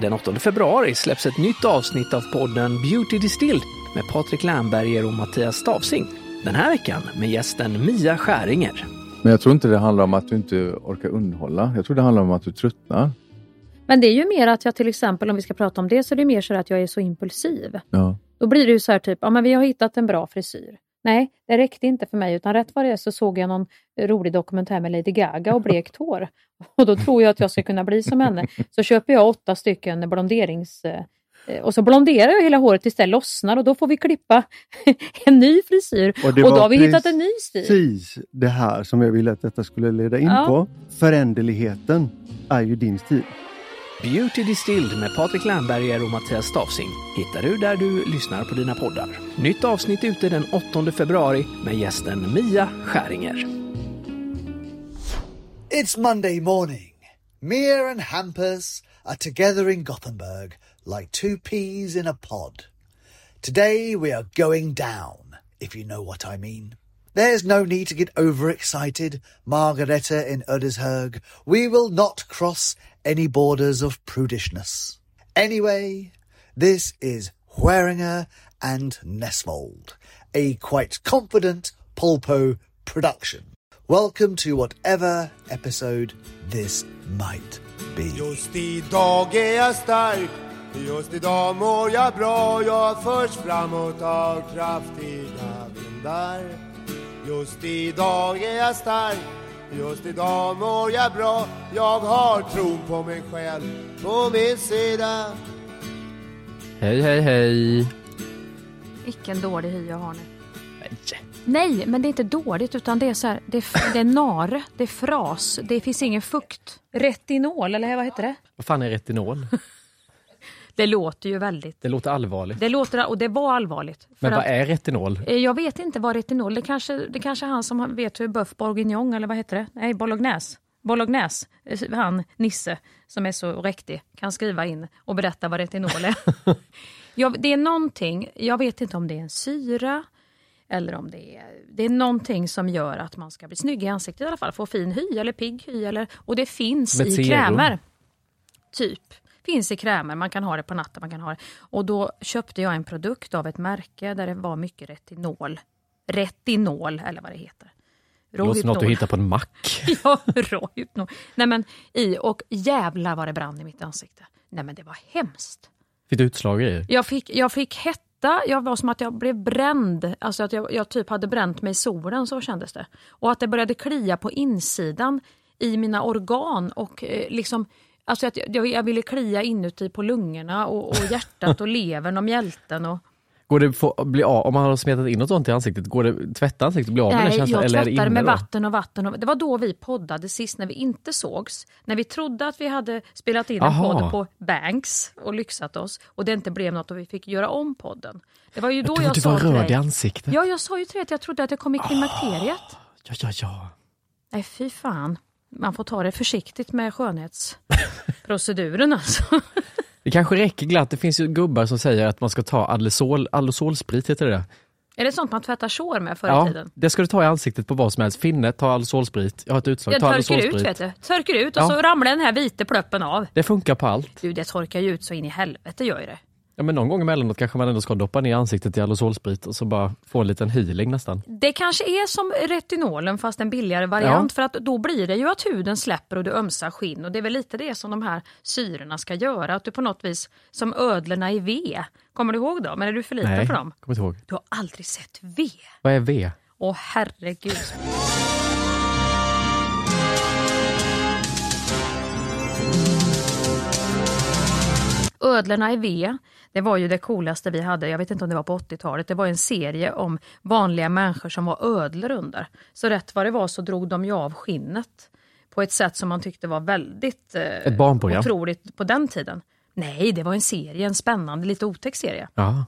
Den 8 februari släpps ett nytt avsnitt av podden Beauty Distilled med Patrik Lernberger och Mattias Stavsing. Den här veckan med gästen Mia Skäringer. Men jag tror inte det handlar om att du inte orkar underhålla. Jag tror det handlar om att du tröttnar. Men det är ju mer att jag till exempel, om vi ska prata om det, så är det mer så att jag är så impulsiv. Ja. Då blir det ju så här typ, ja men vi har hittat en bra frisyr. Nej, det räckte inte för mig utan rätt vad det är så såg jag någon rolig dokumentär med Lady Gaga och blekt hår. Och då tror jag att jag ska kunna bli som henne. Så köper jag åtta stycken blonderings... eh, Och så blonderar jag hela håret tills det lossnar och då får vi klippa en ny frisyr. Och, det då har vi hittat en ny stil. Precis det här som jag ville att detta skulle leda in Ja. på. Föränderligheten är ju din stil. Beauty Distilled med Patrik Lernberger och Mattias Stavsing hittar du där du lyssnar på dina poddar. Nytt avsnitt ute den 8 februari med gästen Mia Skäringer. It's Monday morning. Mia and Hampus are together in Gothenburg like two peas in a pod. Today we are going down, if you know what I mean. There's no need to get overexcited, Margareta in Ödeshög. We will not cross any borders of prudishness. Anyway, this is Hueringer and Nesmold, a quite confident Polpo production. Welcome to whatever episode this might be. Just idag är jag stark Just idag mår jag bra Jag förs framåt av kraftiga vindar Just idag är jag stark Just idag mår jag bra Jag har tron på mig själv på min sida Hej, hej, hej. Vilken dålig hy jag har nu. Nej, men det är inte dåligt utan det är så här, det är, det är nare, det är fras, det finns ingen fukt. Retinol, eller vad heter det? Vad fan är retinol? Det låter ju väldigt... Det låter allvarligt. Det låter, och det var allvarligt. Men vad att- är retinol? Eh, Jag vet inte vad retinol det kanske Det kanske är han som vet hur bœuf bourguignon eller vad heter det? Nej, bolognese. Bolognese. Eh, Han, Nisse, som är så riktig, kan skriva in och berätta vad retinol är. jag, det är någonting, jag vet inte om det är en syra eller om det är, det är någonting som gör att man ska bli snygg i ansiktet i alla fall. Få fin hy eller pigg hy. Eller, och det finns ett i krämer. Typ. Finns i krämer, man kan ha det på natten. Man kan ha det. Och då köpte jag en produkt av ett märke där det var mycket retinol. Retinol, eller vad det heter. Det låter något du hittar på en mack. Ja, Rohypnol. Nej men i, och jävlar vad det brann i mitt ansikte. Nej men det var hemskt. Fick du utslag i? Jag fick, jag fick hetta, jag var som att jag blev bränd. Alltså att jag, jag typ hade bränt mig i solen, så kändes det. Och att det började klia på insidan i mina organ och eh, liksom Alltså att jag, jag ville klia inuti på lungorna och, och hjärtat och levern och mjälten. Och, Går det få bli av, om man har smetat in något sånt i ansiktet, går det tvätta ansiktet och bli av med den Nej, känslan? jag tvättade med då? vatten och vatten. Och, det var då vi poddade sist när vi inte sågs. När vi trodde att vi hade spelat in en Aha. podd på Banks och lyxat oss och det inte blev något och vi fick göra om podden. Det var ju då Du, jag du sa var röd dig- i ansiktet. Ja, jag sa ju till dig att jag trodde att jag kom i klimakteriet. Ja, ja, ja. Nej, fy fan. Man får ta det försiktigt med skönhetsproceduren alltså. Det kanske räcker glatt. Det finns ju gubbar som säger att man ska ta Alesol, heter det. Är det sånt man tvättar sår med förr i Ja, tiden? det ska du ta i ansiktet på vad som helst. Finne, ta Alosolsprit. Jag har ett utslag. Den ta torkar ut vet du. Torkar ut och Ja. så ramlar den här vita pluppen av. Det funkar på allt. Du, det torkar ju ut så in i helvete gör ju det. Ja, men någon gång emellanåt kanske man ändå ska doppa ner ansiktet i Alosolsprit och så bara få en liten healing nästan. Det kanske är som retinolen fast en billigare variant för att då blir det ju att huden släpper och du ömsar skinn och det är väl lite det som de här syrorna ska göra. Att du på något vis, som ödlorna i V, kommer du ihåg dem? Eller är du för liten för dem? kommer inte ihåg. Du har aldrig sett V? Vad är V? Åh herregud. Ödlorna i V, det var ju det coolaste vi hade, jag vet inte om det var på 80-talet, det var en serie om vanliga människor som var ödlor under. Så rätt vad det var så drog de ju av skinnet på ett sätt som man tyckte var väldigt eh, Ett barnprogram? otroligt på den tiden. Nej, det var en serie, en spännande, lite otäck serie. Ja.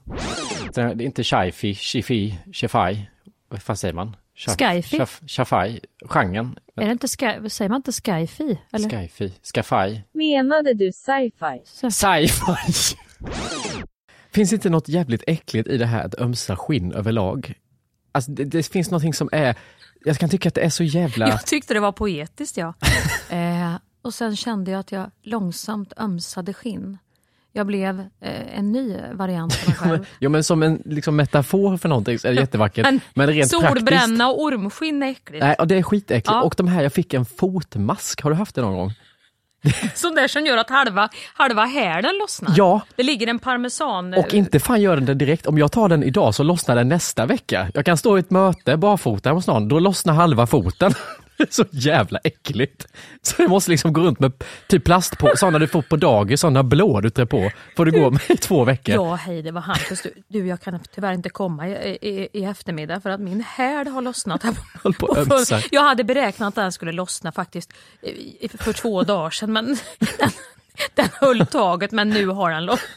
Det är inte sci-fi, sci-fi, sci-fi. Vad fan säger man? Sci- Sci-fi, genren. Är det inte sky, säger man inte sci-fi? Eller? Sci-fi, sci-fi. Menade du sci-fi? Sci-fi! Finns inte något jävligt äckligt i det här att ömsa skinn överlag? Alltså det, det finns någonting som är, jag kan tycka att det är så jävla... Jag tyckte det var poetiskt ja. eh, och sen kände jag att jag långsamt ömsade skinn. Jag blev eh, en ny variant av mig själv. Jo men som en liksom, metafor för någonting så är det jättevackert. Men men rent praktiskt. Solbränna och ormskinn är äckligt. Nej, och det är skitäckligt. Ja. Och de här, jag fick en fotmask, har du haft det någon gång? Sån där som gör att halva, halva hälen lossnar. Ja. Det ligger en parmesan... Och inte fan gör den det direkt. Om jag tar den idag så lossnar den nästa vecka. Jag kan stå i ett möte barfota hos någon, då lossnar halva foten. Så jävla äckligt. Så jag måste liksom gå runt med typ plast på, sådana du får på dagis, sådana blå du trär på. Får du gå med i två veckor. Ja, hej, det var Hampus. Du, du, jag kan tyvärr inte komma i, i, i eftermiddag för att min häl har lossnat. Här. På att för- jag hade beräknat att den skulle lossna faktiskt för två dagar sedan, men den, den höll taget, men nu har den lossnat.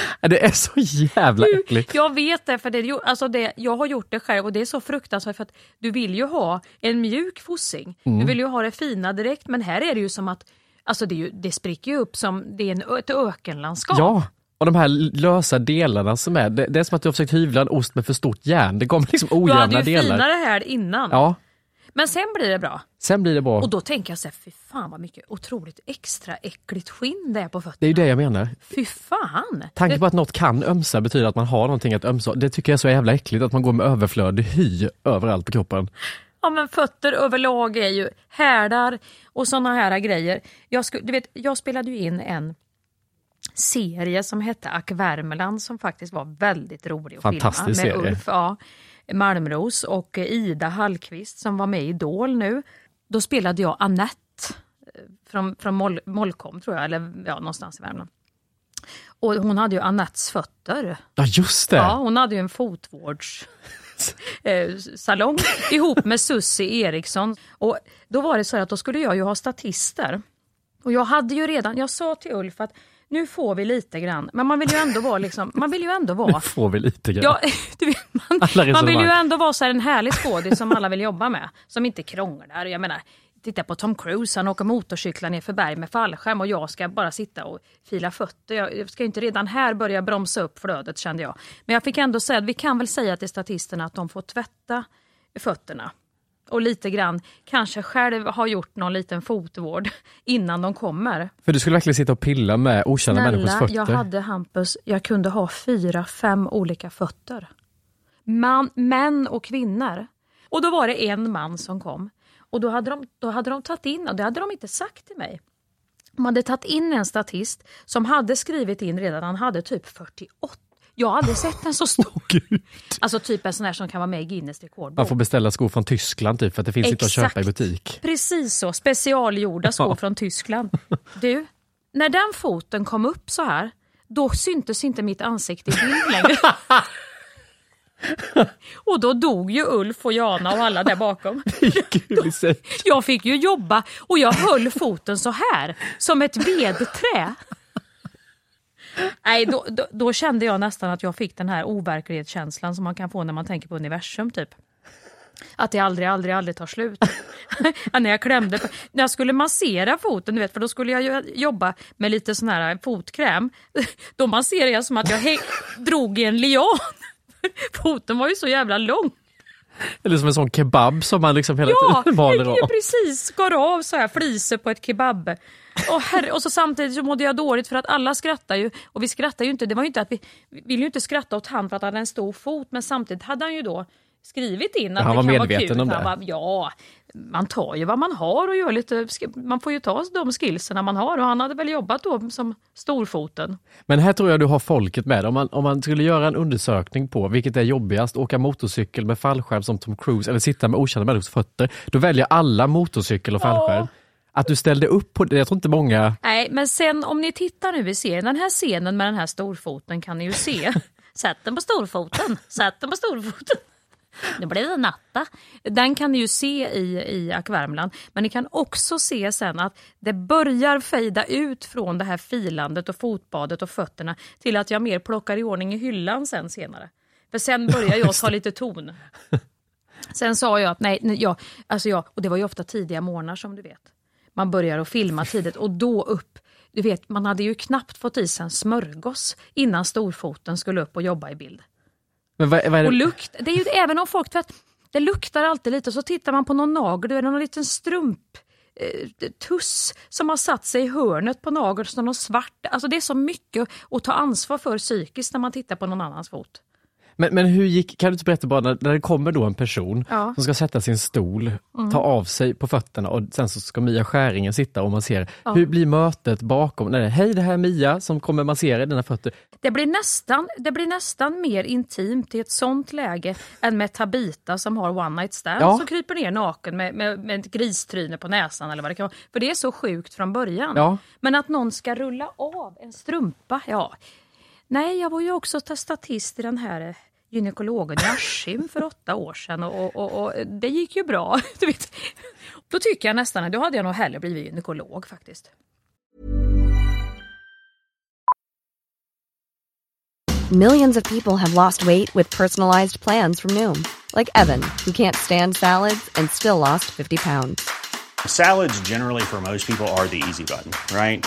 Det är så jävla äckligt. Jag vet det, för det, alltså det, jag har gjort det själv och det är så fruktansvärt för att du vill ju ha en mjuk fossing. Mm. Du vill ju ha det fina direkt, men här är det ju som att Alltså det, är ju, det spricker ju upp som det är en, ett ökenlandskap. Ja, och de här lösa delarna som är, det, det är som att du har försökt hyvla en ost med för stort järn. Det kommer liksom du hade ojämna ju delar. finare här innan. Ja, Men sen blir det bra. sen blir det bra. Och då tänker jag så här, fy fan vad mycket otroligt extra äckligt skinn det är på fötterna. Det är ju det jag menar. Fy fan! Tanken på att något kan ömsa betyder att man har någonting att ömsa. Det tycker jag är så jävla äckligt att man går med överflödig hy överallt på kroppen. Ja men fötter överlag är ju härdar och såna här grejer. Jag, sku, du vet, jag spelade ju in en serie som hette Ack Värmeland som faktiskt var väldigt rolig att filma. Fantastisk Med serie. Ulf ja, Malmros och Ida Hallqvist som var med i Idol nu. Då spelade jag Annette eh, från, från Moll, Mollkom tror jag, eller ja, någonstans i Värmland. Och hon hade ju Annettes fötter. Ja just det! Ja, hon hade ju en fotvårds eh, salong ihop med Sussi Eriksson. Och då var det så här att då skulle jag ju ha statister. Och jag hade ju redan, jag sa till Ulf att nu får vi lite grann, men man vill ju ändå vara liksom, man viil ju ändå Nu vara får vi lite grann. Ja, du vet, man, man vill ju ändå vara så här en härlig skådis som alla vill jobba med. Som inte krånglar. Jag menar, titta på Tom Cruise, han åker motorcyklar ner för berg med fallskärm och jag ska bara sitta och fila fötter. Jag jag ska inte redan här börja bromsa upp flödet kände jag. Men jag fick ändå säga att vi kan väl säga till statisterna att de får tvätta fötterna. Och lite grann kanske själv ha gjort någon liten fotvård innan de kommer. För du skulle verkligen sitta och pilla med okända människors Snälla, fötter. jag hade Hampus, jag kunde ha fyra, fem olika fötter. Man, män och kvinnor. Och då var det en man som kom. Och då hade de, då hade de tagit in, och det hade de inte sagt till mig. De hade tagit in en statist som hade skrivit in redan, han hade typ 48. Jag har aldrig sett en så stor. Gud. Alltså typ en sån här som kan vara med i Guinness rekordbok. Man får beställa skor från Tyskland typ för att det finns inte att köpa i butik. Precis så, specialgjorda skor Ja. från Tyskland. Du, när den foten kom upp så här, då syntes inte mitt ansikte i bild längre. och då dog ju Ulf och Jana och alla där bakom. Jag fick ju jobba och jag höll foten så här, som ett vedträ. Nej, då, då, då kände jag nästan att jag fick den här overklighetskänslan som man kan få när man tänker på universum. typ. Att det aldrig, aldrig, aldrig tar slut. Ja, när jag klämde, när jag skulle massera foten, du vet, för då skulle jag jobba med lite sån här fotkräm. Då masserade jag som att jag häng, drog i en lian. Foten var ju så jävla lång. Eller som en sån kebab som man liksom hela Ja, tiden maler av. precis skar av så här fliser på ett kebab. Och, herre, och så samtidigt så mådde jag dåligt för att alla skrattar ju. Och vi skrattar ju inte, det var ju inte att vi, vi ville ju inte skratta åt han för att han hade en stor fot. Men samtidigt hade han ju då skrivit in att han det var kan vara medveten kul. om det. Bara, ja, man tar ju vad man har och gör lite, man får ju ta de skillserna man har. Och han hade väl jobbat då som storfoten. Men här tror jag du har folket med. Om man, om man skulle göra en undersökning på vilket är jobbigast, åka motorcykel med fallskärm som Tom Cruise eller sitta med okända människors fötter, då väljer alla motorcykel och fallskärm. Att du ställde upp på det, jag tror inte många... Nej, men sen om ni tittar nu i serien, den här scenen med den här storfoten kan ni ju se. Sätt den på storfoten, sätt den på storfoten. Nu blir det natta. Den kan ni ju se i, i Ack Värmland. Men ni kan också se sen att det börjar fejda ut från det här filandet och fotbadet och fötterna till att jag mer plockar i ordning i hyllan sen senare. För sen börjar jag ta lite ton. Sen sa jag att nej, nej jag, alltså jag, och det var ju ofta tidiga morgnar som du vet. Man börjar att filma tidigt och då upp. Du vet, man hade ju knappt fått i sig en smörgås innan storfoten skulle upp och jobba i bild. Vad, vad Och lukt, det är ju även om folk tvätt, det luktar alltid lite så tittar man på någon nagel, då är det någon liten strump eh, tuss som har satt sig i hörnet på nageln som någon svart. Alltså det är så mycket att ta ansvar för psykiskt när man tittar på någon annans fot. Men, men hur gick, kan du inte berätta bara, när, när det kommer då en person Ja. Mm. som ska sätta sin stol, ta av sig på fötterna och sen så ska Mia Skäringen sitta och massera. Ja. Hur blir mötet bakom? Nej, hej det här är Mia som kommer massera dina fötter. Det blir, nästan, det blir nästan mer intimt i ett sånt läge än med Tabita som har one night stand Ja. som kryper ner naken med, med, med ett gristryne på näsan eller vad det kan vara. För det är så sjukt från början. Ja. Men att någon ska rulla av en strumpa, ja. Nej, jag var ju också ta- statist i den här eh, gynekologen i Askim för åtta år sedan och, och, och, och det gick ju bra. Du vet. Då tycker jag nästan att då hade jag nog hellre blivit gynekolog faktiskt. Millions of people have lost weight with personalized plans from Noom, like Evan, who can't stand salads and still lost 50 pounds. Salads, generally, for most people, are the easy button, right?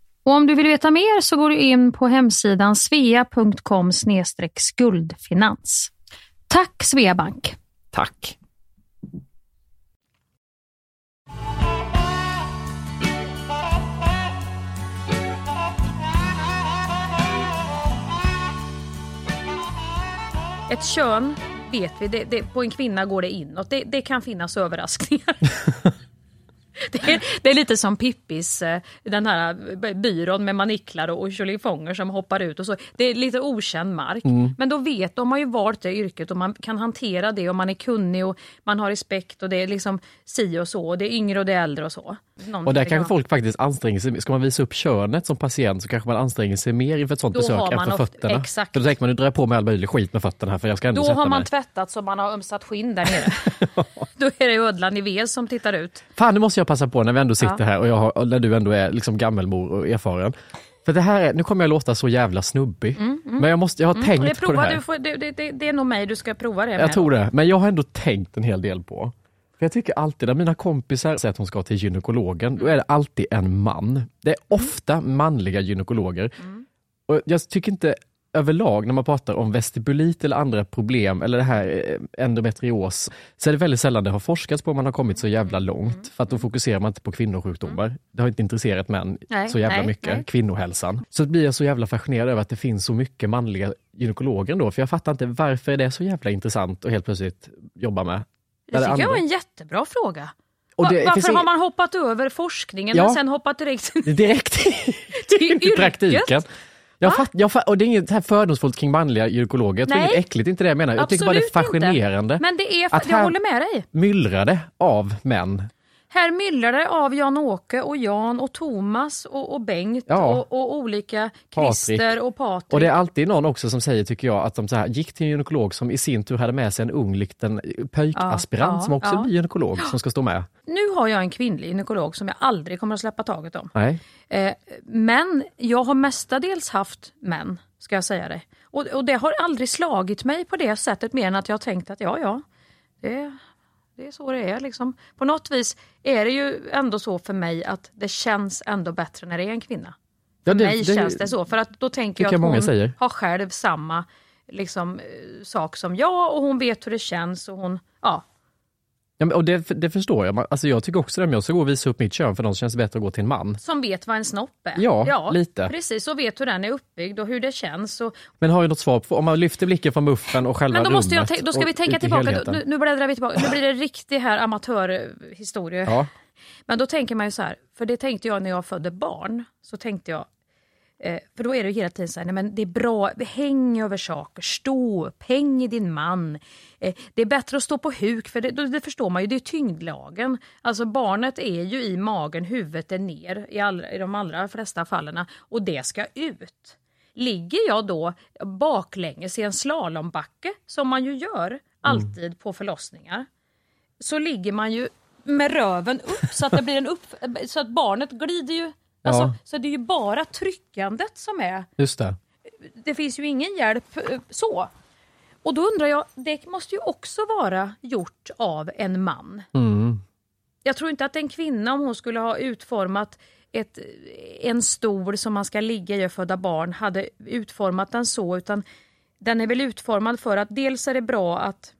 Och om du vill veta mer så går du in på hemsidan svea.com skuldfinans. Tack Sveabank! Tack! Ett kön vet vi, det, det, på en kvinna går det inåt. Det, det kan finnas överraskningar. Det är, det är lite som Pippis, eh, den här byrån med maniklar och tjolifonger som hoppar ut och så. Det är lite okänd mark. Mm. Men då vet de har ju valt det yrket och man kan hantera det och man är kunnig och man har respekt och det är liksom si och så. Och det är yngre och det är äldre och så. Någon Och där kanske folk faktiskt anstränger sig. Ska man visa upp könet som patient så kanske man anstränger sig mer inför ett sånt Då besök än för ofta- fötterna. exakt. För då tänker man, nu drar jag på mig all möjlig skit med fötterna här för jag ska ändå Då har man mig. tvättat så man har ömsat skinn där nere. då är det ödlan i ved som tittar ut. Fan, nu måste jag passa på när vi ändå sitter Ja. här och, jag har, och när du ändå är liksom gammelmor och erfaren. För det här är, nu kommer jag låta så jävla snubbig. Men jag, måste, jag har Mm, tänkt det, på det här. får, det, det, det är nog mig du ska prova det med. Jag tror det, men jag har ändå tänkt en hel del på. Jag tycker alltid när mina kompisar säger att hon ska till gynekologen, då är det alltid en man. Det är ofta manliga gynekologer. Och jag tycker inte överlag när man pratar om vestibulit eller andra problem eller det här eh, endometrios så är det väldigt sällan det har forskats på om man har kommit så jävla långt. För att då fokuserar man inte på kvinnosjukdomar. Det har inte intresserat män Nej, så jävla nej, mycket, nej. kvinnohälsan. Så blir jag så jävla fascinerad över att det finns så mycket manliga gynekologer ändå. För jag fattar inte varför är det så jävla intressant att helt plötsligt jobba med. Det tycker jag andra- var en jättebra fråga. Och det Varför har ing- man hoppat över forskningen Ja. men sen hoppat direkt Direkt till yrket? praktiken. Jag fatt, jag fatt, och det är inget här fördomsfullt kring manliga gynekologer. Jag Nej. inget äckligt, inte det jag menar. Jag tycker bara det är Absolut inte. fascinerande. Men det är, att jag håller med dig. myllrar det av män. Här myllrar det av Jan-Åke och Jan och Thomas och, och Bengt Ja. och, och olika Christer och Patrik. Och det är alltid någon också som säger, tycker jag, att de så här, gick till en gynekolog som i sin tur hade med sig en ung liten pöjkaspirant Ja, ja, som också ja. blir gynekolog som ska stå med. Nu har jag en kvinnlig gynekolog som jag aldrig kommer att släppa taget om. Nej. Eh, men jag har mestadels haft män, ska jag säga det. Och, och det har aldrig slagit mig på det sättet mer än att jag har tänkt att ja, ja, det, det är så det är. Liksom. På något vis är det ju ändå så för mig att det känns ändå bättre när det är en kvinna. Ja, För det- mig det- känns det så, för att då tänker jag att hon säger. har själv samma liksom, eh, sak som jag och hon vet hur det känns och hon, ja, Ja, men, och det, det förstår jag. Alltså, jag tycker också det, om jag ska gå och visa upp mitt kön för så känns bättre att gå till en man. som vet vad en snopp är. Ja, lite. Precis, och vet hur den är uppbyggd och hur det känns. Och, Men har ju något svar på, om man lyfter blicken från muffen och själva Men då, måste jag, rummet tän- då ska vi tänka tillbaka, nu, nu bläddrar vi tillbaka, nu blir det riktig här amatörhistoria. Ja. Men då tänker man ju så här, för det tänkte jag när jag födde barn, så tänkte jag, för då är det hela tiden så här, nej men det är bra, häng över saker, stå upp, häng i din man. Eh, det är bättre att stå på huk, för det, det förstår man ju, det är tyngdlagen. Alltså barnet är ju i magen, huvudet är ner i, all, i de allra flesta fallen och det ska ut. Ligger jag då baklänges i en slalombacke, som man ju gör alltid på förlossningar, så ligger man ju med röven upp så att det blir en upp, så att barnet glider ju. Alltså, Ja. Så det är ju bara tryckandet som är, Just det. det finns ju ingen hjälp eh, så. Och då undrar jag, det måste ju också vara gjort av en man. Mm. Jag tror inte att en kvinna, om hon skulle ha utformat ett, en stol som man ska ligga i och föda barn, hade utformat den så, utan den är väl utformad för att dels är det bra att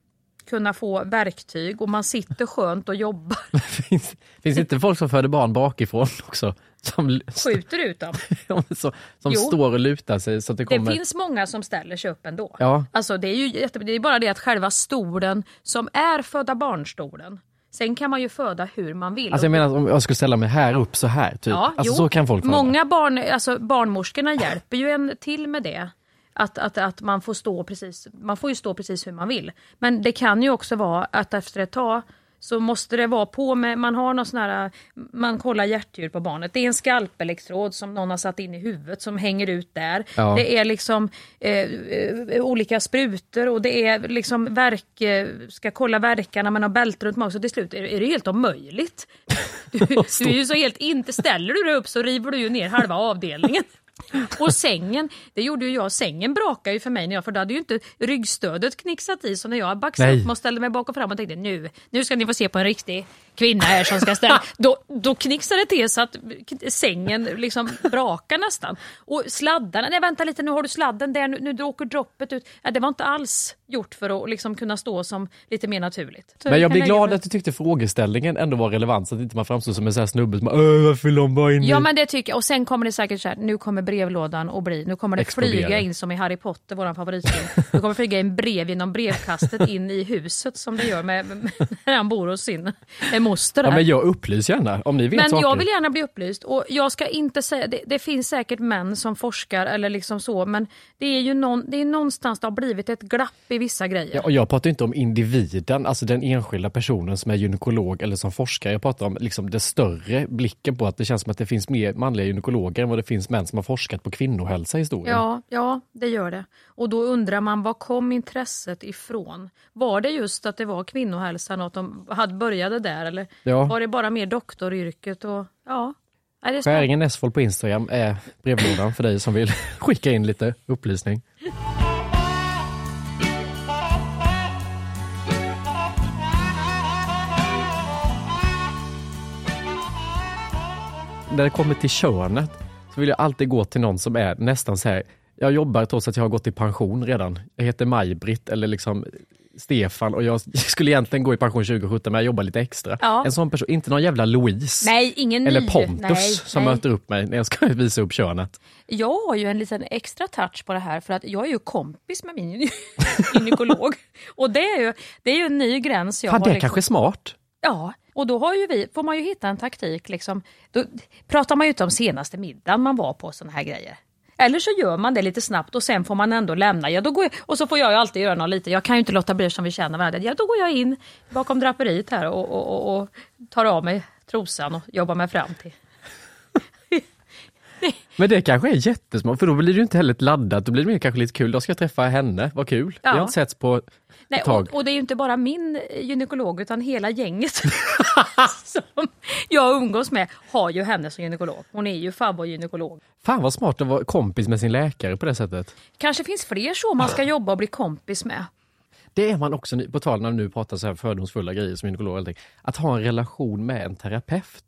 kunna få verktyg och man sitter skönt och jobbar, finns, finns inte folk som föder barn bakifrån också? Som, skjuter ut dem. som, som står och lutar sig så att det Det kommer... finns många som ställer sig upp ändå. Ja. Alltså det är ju jätte, det är bara det att själva stolen som är föda barnstolen, sen kan man ju föda hur man vill. Alltså jag menar om jag skulle ställa mig här upp så här, typ. Ja, alltså jo. så kan folk föda. Många barn, alltså barnmorskorna hjälper ju en till med det. Att, att, att man får stå precis, man får ju stå precis hur man vill. Men det kan ju också vara att efter ett tag så måste det vara på med, man har någon sån här, man kollar hjärtljud på barnet. Det är en skalpelektrod som någon har satt in i huvudet som hänger ut där. Ja. Det är liksom eh, eh, olika sprutor och det är liksom verk, eh, ska kolla verkarna med något bälte runt magen. Så till slut är, är det helt omöjligt. Du, du är ju så helt inte, ställer du dig upp så river du ju ner halva avdelningen. Och sängen, det gjorde ju jag, sängen brakade ju för mig när jag, för då hade ju inte ryggstödet knixat i så när jag baxade upp och ställde mig bak och fram och tänkte nu, nu ska ni få se på en riktig kvinna här som ska ställa. Då, då knixade det till så att sängen liksom brakar nästan. Och sladdarna, nej vänta lite nu har du sladden där, nu, nu åker droppet ut. Ja, det var inte alls gjort för att liksom kunna stå som lite mer naturligt. Så Men jag blir glad mig- att du tyckte frågeställningen ändå var relevant så att inte man framstår som en sån här snubbe som bara, "Öh, varför vill de bara in i-" Ja men det tycker jag. Och sen kommer det säkert så här, nu kommer brevlådan att bli, nu kommer det Explodera. flyga in som i Harry Potter, våran favoritfilm. Nu kommer flyga in brev genom brevkastet in i huset som det gör med, med när han bor hos sin moster. Ja men jag upplys gärna om ni vet Men saker. jag vill gärna bli upplyst och jag ska inte säga, det, det finns säkert män som forskar eller liksom så men det är ju någon, det är någonstans det har blivit ett glapp i vissa grejer. Ja, och jag pratar inte om individen, alltså den enskilda personen som är gynekolog eller som forskare. Jag pratar om liksom det större blicken på att det känns som att det finns mer manliga gynekologer än vad det finns män som har forskat på kvinnohälsa i historien. Ja, ja, det gör det. Och då undrar man, var kom intresset ifrån? Var det just att det var kvinnohälsan och att de hade började där eller Ja. var det bara mer doktoryrket? Och, ja. Nej, det. Skäringen Esfold på Instagram är brevlådan för dig som vill skicka in lite upplysning. När det kommer till könet så vill jag alltid gå till någon som är nästan så här jag jobbar trots att jag har gått i pension redan. Jag heter Maj-Britt eller liksom Stefan och jag skulle egentligen gå i pension 2017 men jag jobbar lite extra. Ja. En sån person, inte någon jävla Louise. Nej, ingen eller ny. Pontus Nej, som nej. möter upp mig när jag ska visa upp könet. Jag har ju en liten extra touch på det här för att jag är ju kompis med min gynekolog. Och det är ju, det är ju en ny gräns jag Fan, har. det liksom- kanske är smart. Ja, och då har ju vi, får man ju hitta en taktik. Liksom. Då pratar man ju inte om senaste middagen man var på såna här grejer. Eller så gör man det lite snabbt och sen får man ändå lämna. Ja, då går jag, och så får jag ju alltid göra något lite. Jag kan ju inte låta bli som vi känner varandra. Ja, då går jag in bakom draperiet här och, och, och, och tar av mig trosan och jobbar mig fram till. Men det kanske är jättesmart för då blir det ju inte heller laddat, då blir det mer kanske lite kul. Då ska jag träffa henne, vad kul. Vi Ja. har inte setts på Nej, och, och det är ju inte bara min gynekolog utan hela gänget som jag umgås med har ju henne som gynekolog. Hon är ju favoritgynekolog. Fan vad smart att vara kompis med sin läkare på det sättet. Kanske finns fler så man ska jobba och bli kompis med. Det är man också, på tal när du nu pratar så här fördomsfulla grejer som gynekolog att ha en relation med en terapeut.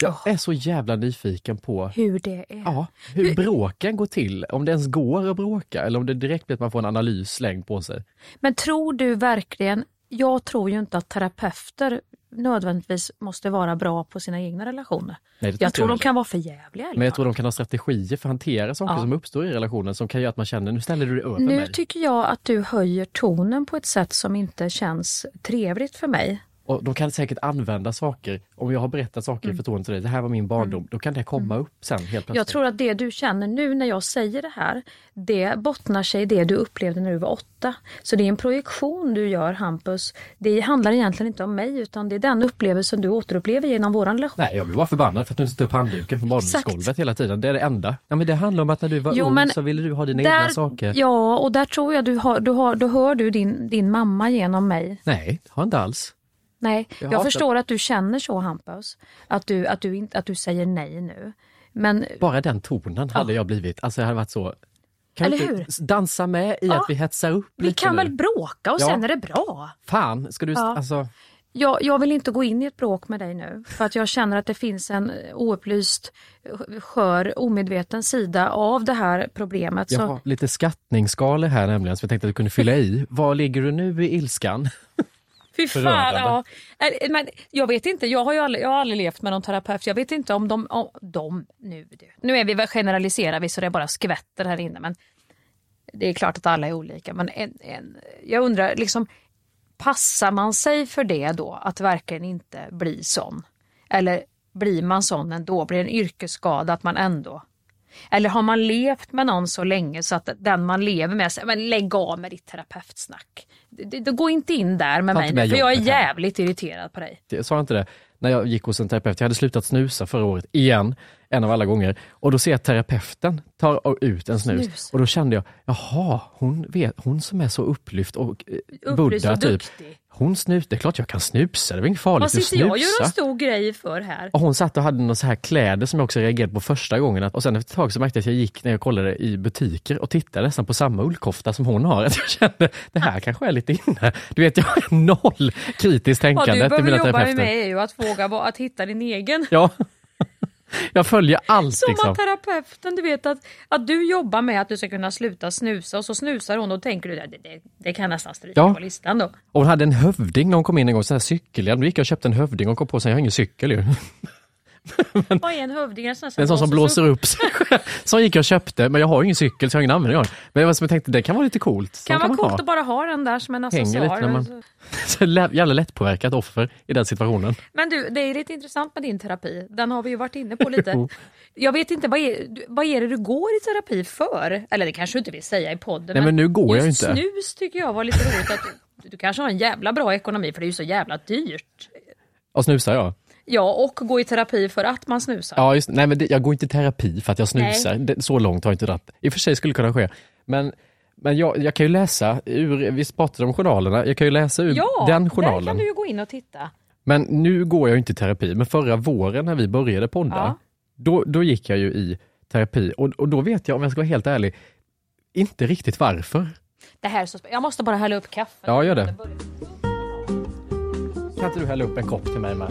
Jag är så jävla nyfiken på Hur det är. ja, hur bråken går till. Om det ens går att bråka eller om det direkt blir att man får en analys slängd på sig. Men tror du verkligen, jag tror ju inte att terapeuter nödvändigtvis måste vara bra på sina egna relationer. Nej, jag tror jag de kan vara för jävliga. Men jag tror de kan ha strategier för att hantera saker Ja. som uppstår i relationen som kan göra att man känner nu ställer du dig över Nu mig. tycker jag att du höjer tonen på ett sätt som inte känns trevligt för mig. Och de kan säkert använda saker, om jag har berättat saker i förtroende till dig, det här var min barndom, då kan det komma upp sen helt plötsligt. Mm. Jag tror att det du känner nu när jag säger det här, det bottnar sig i det du upplevde när du var åtta. Så det är en projektion du gör Hampus. Det handlar egentligen inte om mig utan det är den upplevelsen du återupplever genom våran relation. Nej, jag blir bara förbannad för att du inte upp handduken från badrumsgolvet hela tiden. Det är det enda. Ja, men det handlar om att när du var Jo, ung så ville du ha dina egna saker. Ja, och där tror jag du, har, du, har, du hör du din, din mamma genom mig. Nej, har inte alls. Nej, Jag jag, förstår att du känner så Hampus. Att du, att du, att du säger nej nu. Men Bara den tonen hade jag blivit, alltså jag hade varit så... Kan Eller hur? dansa med i Ja. att vi hetsar upp vi kan nu? väl bråka och Ja. sen är det bra. Fan, ska du... Ja. Alltså, Jag, jag vill inte gå in i ett bråk med dig nu för att jag känner att det finns en oupplyst, skör, omedveten sida av det här problemet. jag Så, har lite skattningsskalor här nämligen som jag tänkte att du kunde fylla i. Var ligger du nu i ilskan? fy fan, ja. Men jag vet inte, jag har aldrig, jag har aldrig levt med någon terapeut. Jag vet inte om de, om de nu, du. nu är vi väl generaliserar vi så det bara skvätter här inne. Men det är klart att alla är olika. Men en, en, jag undrar, liksom, passar man sig för det då? Att verkligen inte bli sån? Eller blir man sån ändå? Blir det en yrkesskada att man ändå... Eller har man levt med någon så länge så att den man lever med säger men lägg av med ditt terapeutsnack. Går inte in där med mig nu, för jag är jobbet här. jävligt irriterad på dig. Jag sa inte det när jag gick hos en terapeut. Jag hade slutat snusa förra året, igen, en av alla gånger. Och då ser jag terapeuten ta ut en snus. Snus. Och då kände jag, jaha, hon, vet, hon som är så upplyft och eh, Buddha typ. duktig. Hon snus, det är klart jag kan snusa, det var inget farligt Vad att sitter jag och gör snusa. en stor grej för här? Och hon satt och hade några så här kläder som jag också reagerade på första gången. Och sen efter ett tag så märkte jag att jag gick när jag kollade i butiker och tittade nästan på samma ullkofta som hon har. Att jag kände, det här kanske är lite inne. Du vet, jag har noll kritiskt Vad tänkande du till behöver mina jobba med terapeuter. mig är ju att våga att hitta din egen. Ja. Jag följer allt Som liksom. att terapeuten, du vet att, att du jobbar med att du ska kunna sluta snusa och så snusar hon och tänker du det, det, det kan jag nästan stryka Ja. på listan då. Och hon hade en hövding när hon kom in en gång, så här cykelhjälm. Då gick jag och köpte en hövding och kom på att jag har ingen cykel ju. Vad är en hövding? En sån, En sån som blåser upp sig. Som gick jag och köpte, men jag har ju ingen cykel så jag har ingen användning av den. Men jag var som jag tänkte, det kan vara lite coolt. Så Kan vara coolt ha. att bara ha den där som en Hänger accessoar. lite när man- Så jävla lättpåverkat offer i den situationen. Men du, det är lite intressant med din terapi. Den har vi ju varit inne på lite. Jag vet inte, vad är, vad är det du går i terapi för? Eller det kanske du inte vill säga i podden. Nej, men nu går jag just inte. snus tycker jag var lite roligt. Att du, du kanske har en jävla bra ekonomi för det är ju så jävla dyrt. Och snusar jag. Ja, och gå i terapi för att man snusar. Ja, just, nej men det, jag går inte i terapi för att jag snusar. Det, så långt har jag inte dragit. I och för sig skulle det kunna ske. Men, men jag, jag kan ju läsa ur, vi pratade om journalerna, jag kan ju läsa ur Ja, den där journalen. kan du ju gå in och titta. Men nu går jag inte i terapi, men förra våren när vi började podda, Ja. då, då gick jag ju i terapi. Och, och då vet jag, om jag ska vara helt ärlig, inte riktigt varför. Det här är så Jag måste bara hälla upp kaffe. Ja, gör det. Kan inte du hälla upp en kopp till mig med?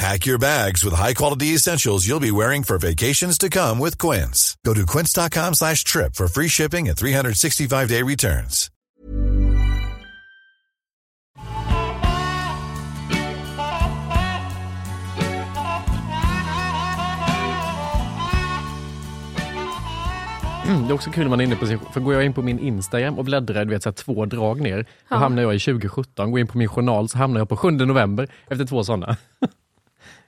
Pack your bags with high-quality essentials you'll be wearing for vacations to come with Quince. Go to quince.com slash trip for free shipping and 365-day returns. Det är också kul när man är inne på sin, för går jag in på min Instagram och bläddrar du vet, så här, två drag ner, då Ja. hamnar jag i 2017. Går in på min journal så hamnar jag på 7 november efter två sådana.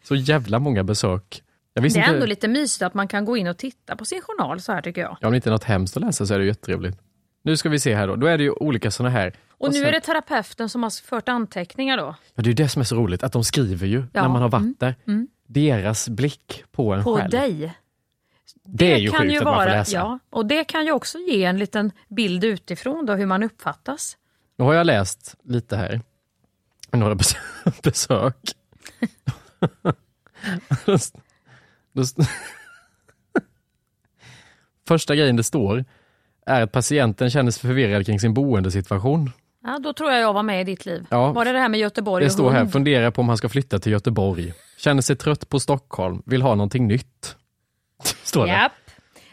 så jävla många besök. Det är inte, ändå lite mysigt att man kan gå in och titta på sin journal så här tycker jag. ja, om det inte är något hemskt att läsa så är det jättetrevligt. Nu ska vi se här då, då är det ju olika sådana här. Och, nu sen- är det terapeuten som har fört anteckningar då. Ja, det är ju det som är så roligt, att de skriver ju Ja. när man har varit Mm. där. Mm. Deras blick på en På själv. dig. Det är ju kan sjukt ju att man får vara, läsa. Ja, och det kan ju också ge en liten bild utifrån då hur man uppfattas. Nu har jag läst lite här. Några bes- besök. Första grejen det står är att patienten känner sig förvirrad kring sin boendesituation. Ja, då tror jag jag var med i ditt liv. Ja. Var det det här med Göteborg Det står här, funderar på om han ska flytta till Göteborg. Känner sig trött på Stockholm, vill ha någonting nytt. Står det. Japp.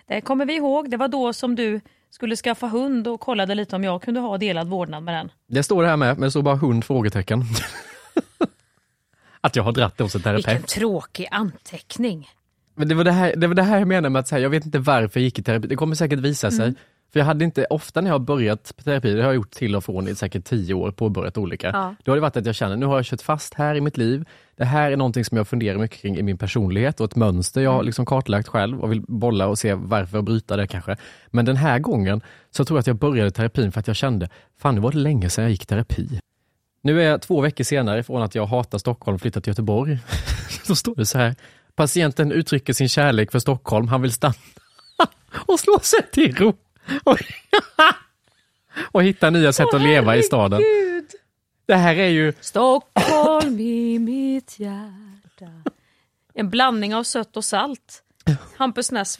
Det kommer vi ihåg. Det var då som du skulle skaffa hund och kollade lite om jag kunde ha delad vårdnad med den. Det står det här med, men det står bara hund? frågetecken. Att jag har dratt det hos en terapeut. Vilken tråkig anteckning. Men det var det här, det var det här jag menade med att säga, jag vet inte varför jag gick i terapi. Det kommer säkert visa sig. Mm. För jag hade inte, ofta när jag har börjat på terapi, det har jag gjort till och från i säkert tio år, påbörjat olika. Ja. Då har det varit att jag känner, nu har jag kört fast här i mitt liv. Det här är någonting som jag funderar mycket kring i min personlighet och ett mönster jag har Mm. liksom kartlagt själv och vill bolla och se varför och bryta det kanske. Men den här gången så tror jag att jag började terapin för att jag kände, fan det var länge sedan jag gick terapi. Nu är jag två veckor senare från att jag hatar Stockholm och flyttat till Göteborg. Då står det så här. Patienten uttrycker sin kärlek för Stockholm. Han vill stanna och slå sig till ro. Och, och hitta nya sätt att leva i staden. Det här är ju... Stockholm i mitt hjärta. En blandning av sött och salt. Hampus Ness,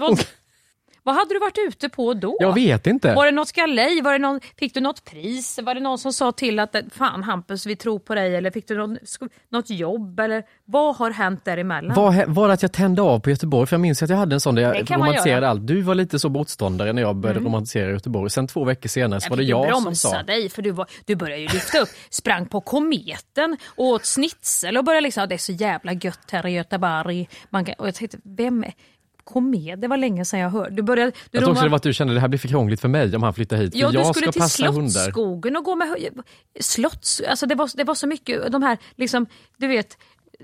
vad, hade du varit ute på då? Jag vet inte. Var det något galej? Var det någon, fick du något pris? Var det någon som sa till att fan Hampus vi tror på dig? Eller fick du någon, något jobb? Eller vad har hänt däremellan? Var, var det att jag tände av på Göteborg? För jag minns att jag hade en sån där jag romantiserade allt. Du var lite så motståndare när jag började Mm. romantisera Göteborg. Sen två veckor senare så var det ju jag som sa... dig för du, var, du började ju lyfta upp, sprang på kometen och åt schnitzel och började liksom, det är så jävla gött här i Göteborg. Man kan, och jag tänkte, vem är komet? Det var länge sedan jag hörde. Du började, du Jag tror också det var att du kände att det här blir för krångligt för mig om han flyttar hit. För Ja, du jag skulle ska till. Slottsskogen och gå med slotts... Alltså det var, det var så mycket, de här liksom, du vet,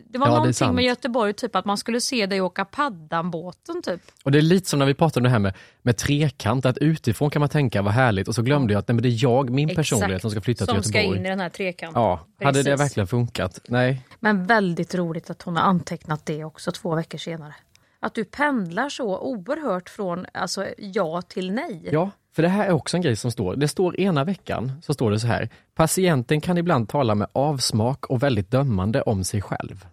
det var Ja, det någonting sant. med Göteborg, typ att man skulle se dig åka paddanbåten typ. Och det är lite som när vi pratade om det här med, med trekant, att utifrån kan man tänka vad härligt och så glömde jag att nej, det är jag, min Exakt, personlighet som ska flytta till Som ska Göteborg. in i den här trekanten. Ja, hade det Precis. verkligen funkat? Nej. Men väldigt roligt att hon har antecknat det också två veckor senare. Att du pendlar så oerhört från alltså, ja till nej. Ja, för det här är också en grej som står. Det står ena veckan, så står det så här. Patienten kan ibland tala med avsmak och väldigt dömande om sig själv.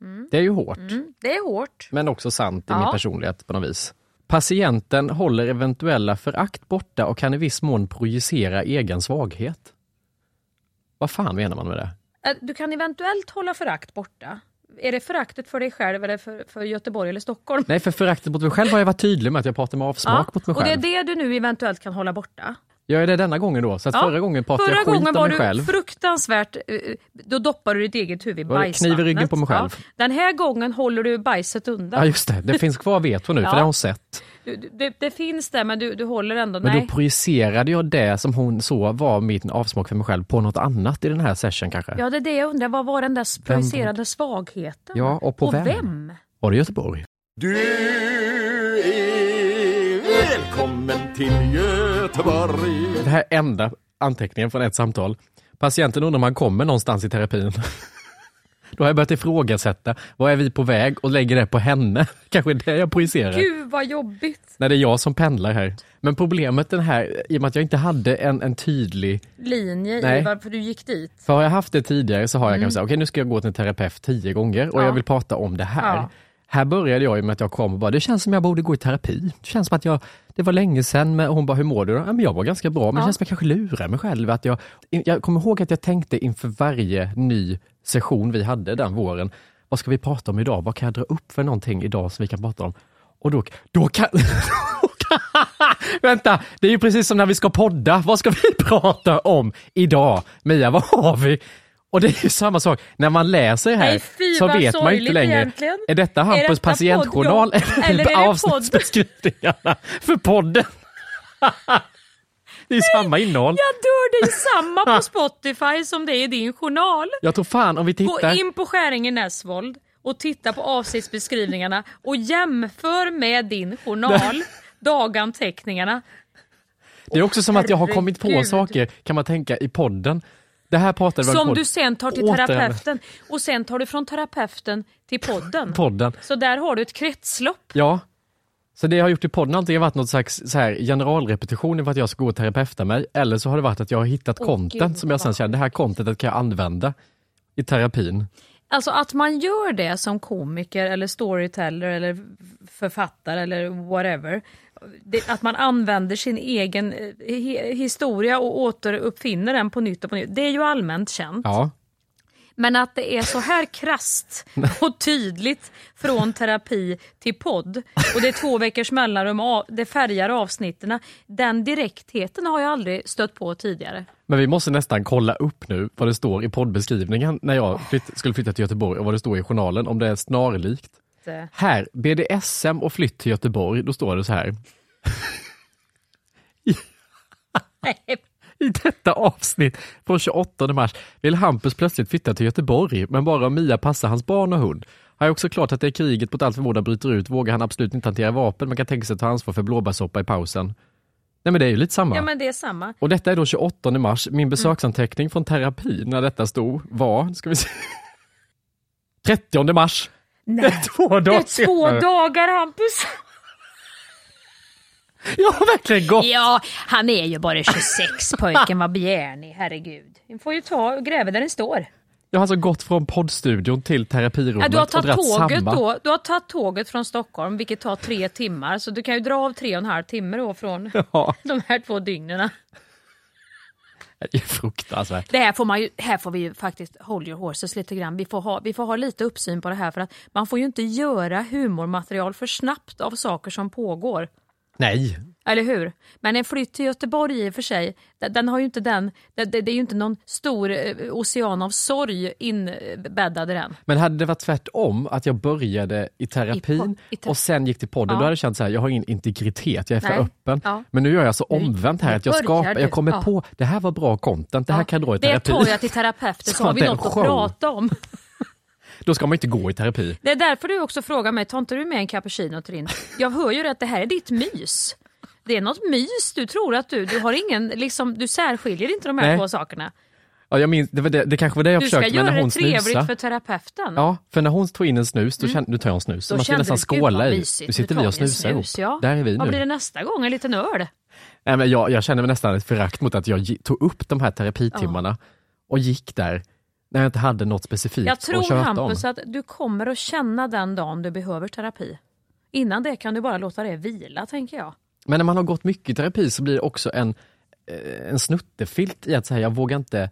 Mm. Det är ju hårt, Mm, det är hårt. men också sant i Ja. min personlighet på något vis. Patienten håller eventuella förakt borta och kan i viss mån projicera egen svaghet. Vad fan menar man med det? Du kan eventuellt hålla förakt borta. Är det föraktet för dig själv eller för, för Göteborg eller Stockholm? Nej, för föraktet mot mig själv har jag varit tydlig med att jag pratar med avsmak mot mig och det är själv. det du nu eventuellt kan hålla borta. Gör jag det denna gången då? Så att Ja. förra gången pratade Förra jag skit gången om var mig du själv. fruktansvärt, eh, då doppar du ditt eget huvud i Var bajsvattnet. kniv i ryggen på mig själv? Ja. Den här gången håller du bajset undan. Ja just det, det finns kvar veto nu, Ja. för det har hon sett. Du, du- det, det finns där men du, du håller ändå, Men nej. då projicerade jag det som hon så var min avsmak för mig själv på något annat i den här session kanske. Ja det är det jag undrar, vad var den där projicerade svagheten? Ja, och på vem? vem? Var det Göteborg? Du är välkommen till Göteborg. Det här är enda anteckningen från ett samtal. Patienten undrar om han kommer någonstans i terapin. Då har jag börjat ifrågasätta, vad är vi på väg och lägger det på henne? Kanske är det jag projicerar. Gud vad jobbigt. När det är jag som pendlar här. Men problemet den här, i och med att jag inte hade en, en tydlig Linje Nej. i varför du gick dit. För har jag haft det tidigare så har jag Mm. kanske sagt, okej nu ska jag gå till en terapeut tio gånger och Ja. jag vill prata om det här. Ja. Här började jag ju med att jag kom och bara, det känns som jag borde gå i terapi. Det känns som att jag, det var länge sedan, men hon bara, hur mår du? då?" Ja, men jag var ganska bra, men det Ja. känns som att jag kanske lurar mig själv. Att jag, jag kommer ihåg att jag tänkte inför varje ny session vi hade den våren, vad ska vi prata om idag? Vad kan jag dra upp för någonting idag som vi kan prata om? Och då, då kan... Vänta, det är ju precis som när vi ska podda. Vad ska vi prata om idag? Mia, vad har vi? Och det är ju samma sak, när man läser här Nej, fy, så vet man ju inte längre, egentligen. är detta Är Hampus detta patientjournal? Ja, eller är avsnittsbeskrivningarna för podden? det är samma innehåll. Jag dör, det är samma på Spotify som det är i din journal. Jag tror fan om vi Gå tittar, in på Skäringen Näsvold och titta på avsnittsbeskrivningarna och jämför med din journal, daganteckningarna. det är också som att jag har kommit på saker, kan man tänka, i podden. Det här pratade Som du sen tar till Återanvänd- terapeuten och sen tar du från terapeuten till podden. podden. Så där har du ett kretslopp. Ja. Så det jag har gjort i podden har antingen varit något slags så här generalrepetition för att jag ska gå och terapeuta mig, eller så har det varit att jag har hittat Åh, content gud, som jag sen känner, det här contentet kan jag använda i terapin. Alltså att man gör det som komiker eller storyteller eller författare eller whatever. Det, att man använder sin egen eh, hi- historia och återuppfinner den på nytt och på nytt. Det är ju allmänt känt. Ja. Men att det är så här krast och tydligt från terapi till podd och det är två veckors mellanrum, det färgar avsnitten. Den direktheten har jag aldrig stött på tidigare. Men vi måste nästan kolla upp nu vad det står i poddbeskrivningen när jag flytt, skulle flytta till Göteborg och vad det står i journalen, om det är snarlikt. Det- Här, BDSM och flytt till Göteborg, då står det så här. I detta avsnitt från 28 mars vill Hampus plötsligt flytta till Göteborg, men bara om Mia passar hans barn och hund. Har också klart att det är kriget mot allt förmodan bryter ut vågar han absolut inte hantera vapen, men kan tänka sig ta ansvar för blåbärssoppa i pausen. Nej men det är ju lite samma. Ja men det är samma. Och detta är då 28 mars. Min besöksanteckning från terapi när detta stod var, ska vi se, 30 mars. Nej, Det är två det dagar är två senare. dagar Hampus. Jag har verkligen gått. Ja, han är ju bara 26 pojken, vad begär ni? Herregud. Ni får ju ta och gräva där den står. Jag har alltså gått från poddstudion till terapirummet Ja, du har och tagit dratt tåget samma. då, du har tagit tåget från Stockholm vilket tar tre timmar så du kan ju dra av tre och en halv timme då från Ja, de här två dygnen det är fruktansvärt. Det här får, man ju, här får vi ju faktiskt hold your horses lite grann. Vi får, ha, vi får ha lite uppsyn på det här för att man får ju inte göra humormaterial för snabbt av saker som pågår. Nej, Eller hur? Men en flytt till Göteborg i och för sig, den, har ju inte den, det, det det är ju inte någon stor eh, ocean av sorg inbäddad i den. men hade det varit tvärtom, att jag började i terapin I po- i te- och sen gick till podden, Ja. då hade jag känt så här, jag har ingen integritet, jag är för Nej. öppen. Ja. Men nu gör jag så omvänt här, att jag skapar, jag kommer Ja. på, det här var bra content, det här kan jag dra i Det terapi. tar jag till terapeuten så Så har vi det något att prata om. Då ska man inte gå i terapi. Det är därför du också frågar mig, tar inte du med en cappuccino till din? Jag hör ju att det här är ditt mys. Det är något mys, du tror att du, du har ingen, liksom, du särskiljer inte de här Nej. två sakerna. Ja, jag minns, det, var det, det kanske var det jag Du ska försökte med göra när hon det trevligt snusade. för terapeuten. Ja, för när hon tog in en snus, då kände, nu tar jag en snus. Då man kände nästan du, vad skåla i. Nu sitter vi och snusar ihop. snus, Ja. Där är vi Vad nu. blir det nästa gång? En liten öl? Nej, men jag, jag känner mig nästan ett förakt mot att jag tog upp de här terapitimmarna och gick där när jag inte hade något specifikt Jag tror Hampus om. att du kommer att känna den dagen du behöver terapi. Innan det kan du bara låta det vila, tänker jag. Men när man har gått mycket i terapi så blir det också en, eh, en snuttefilt i att säga jag vågar inte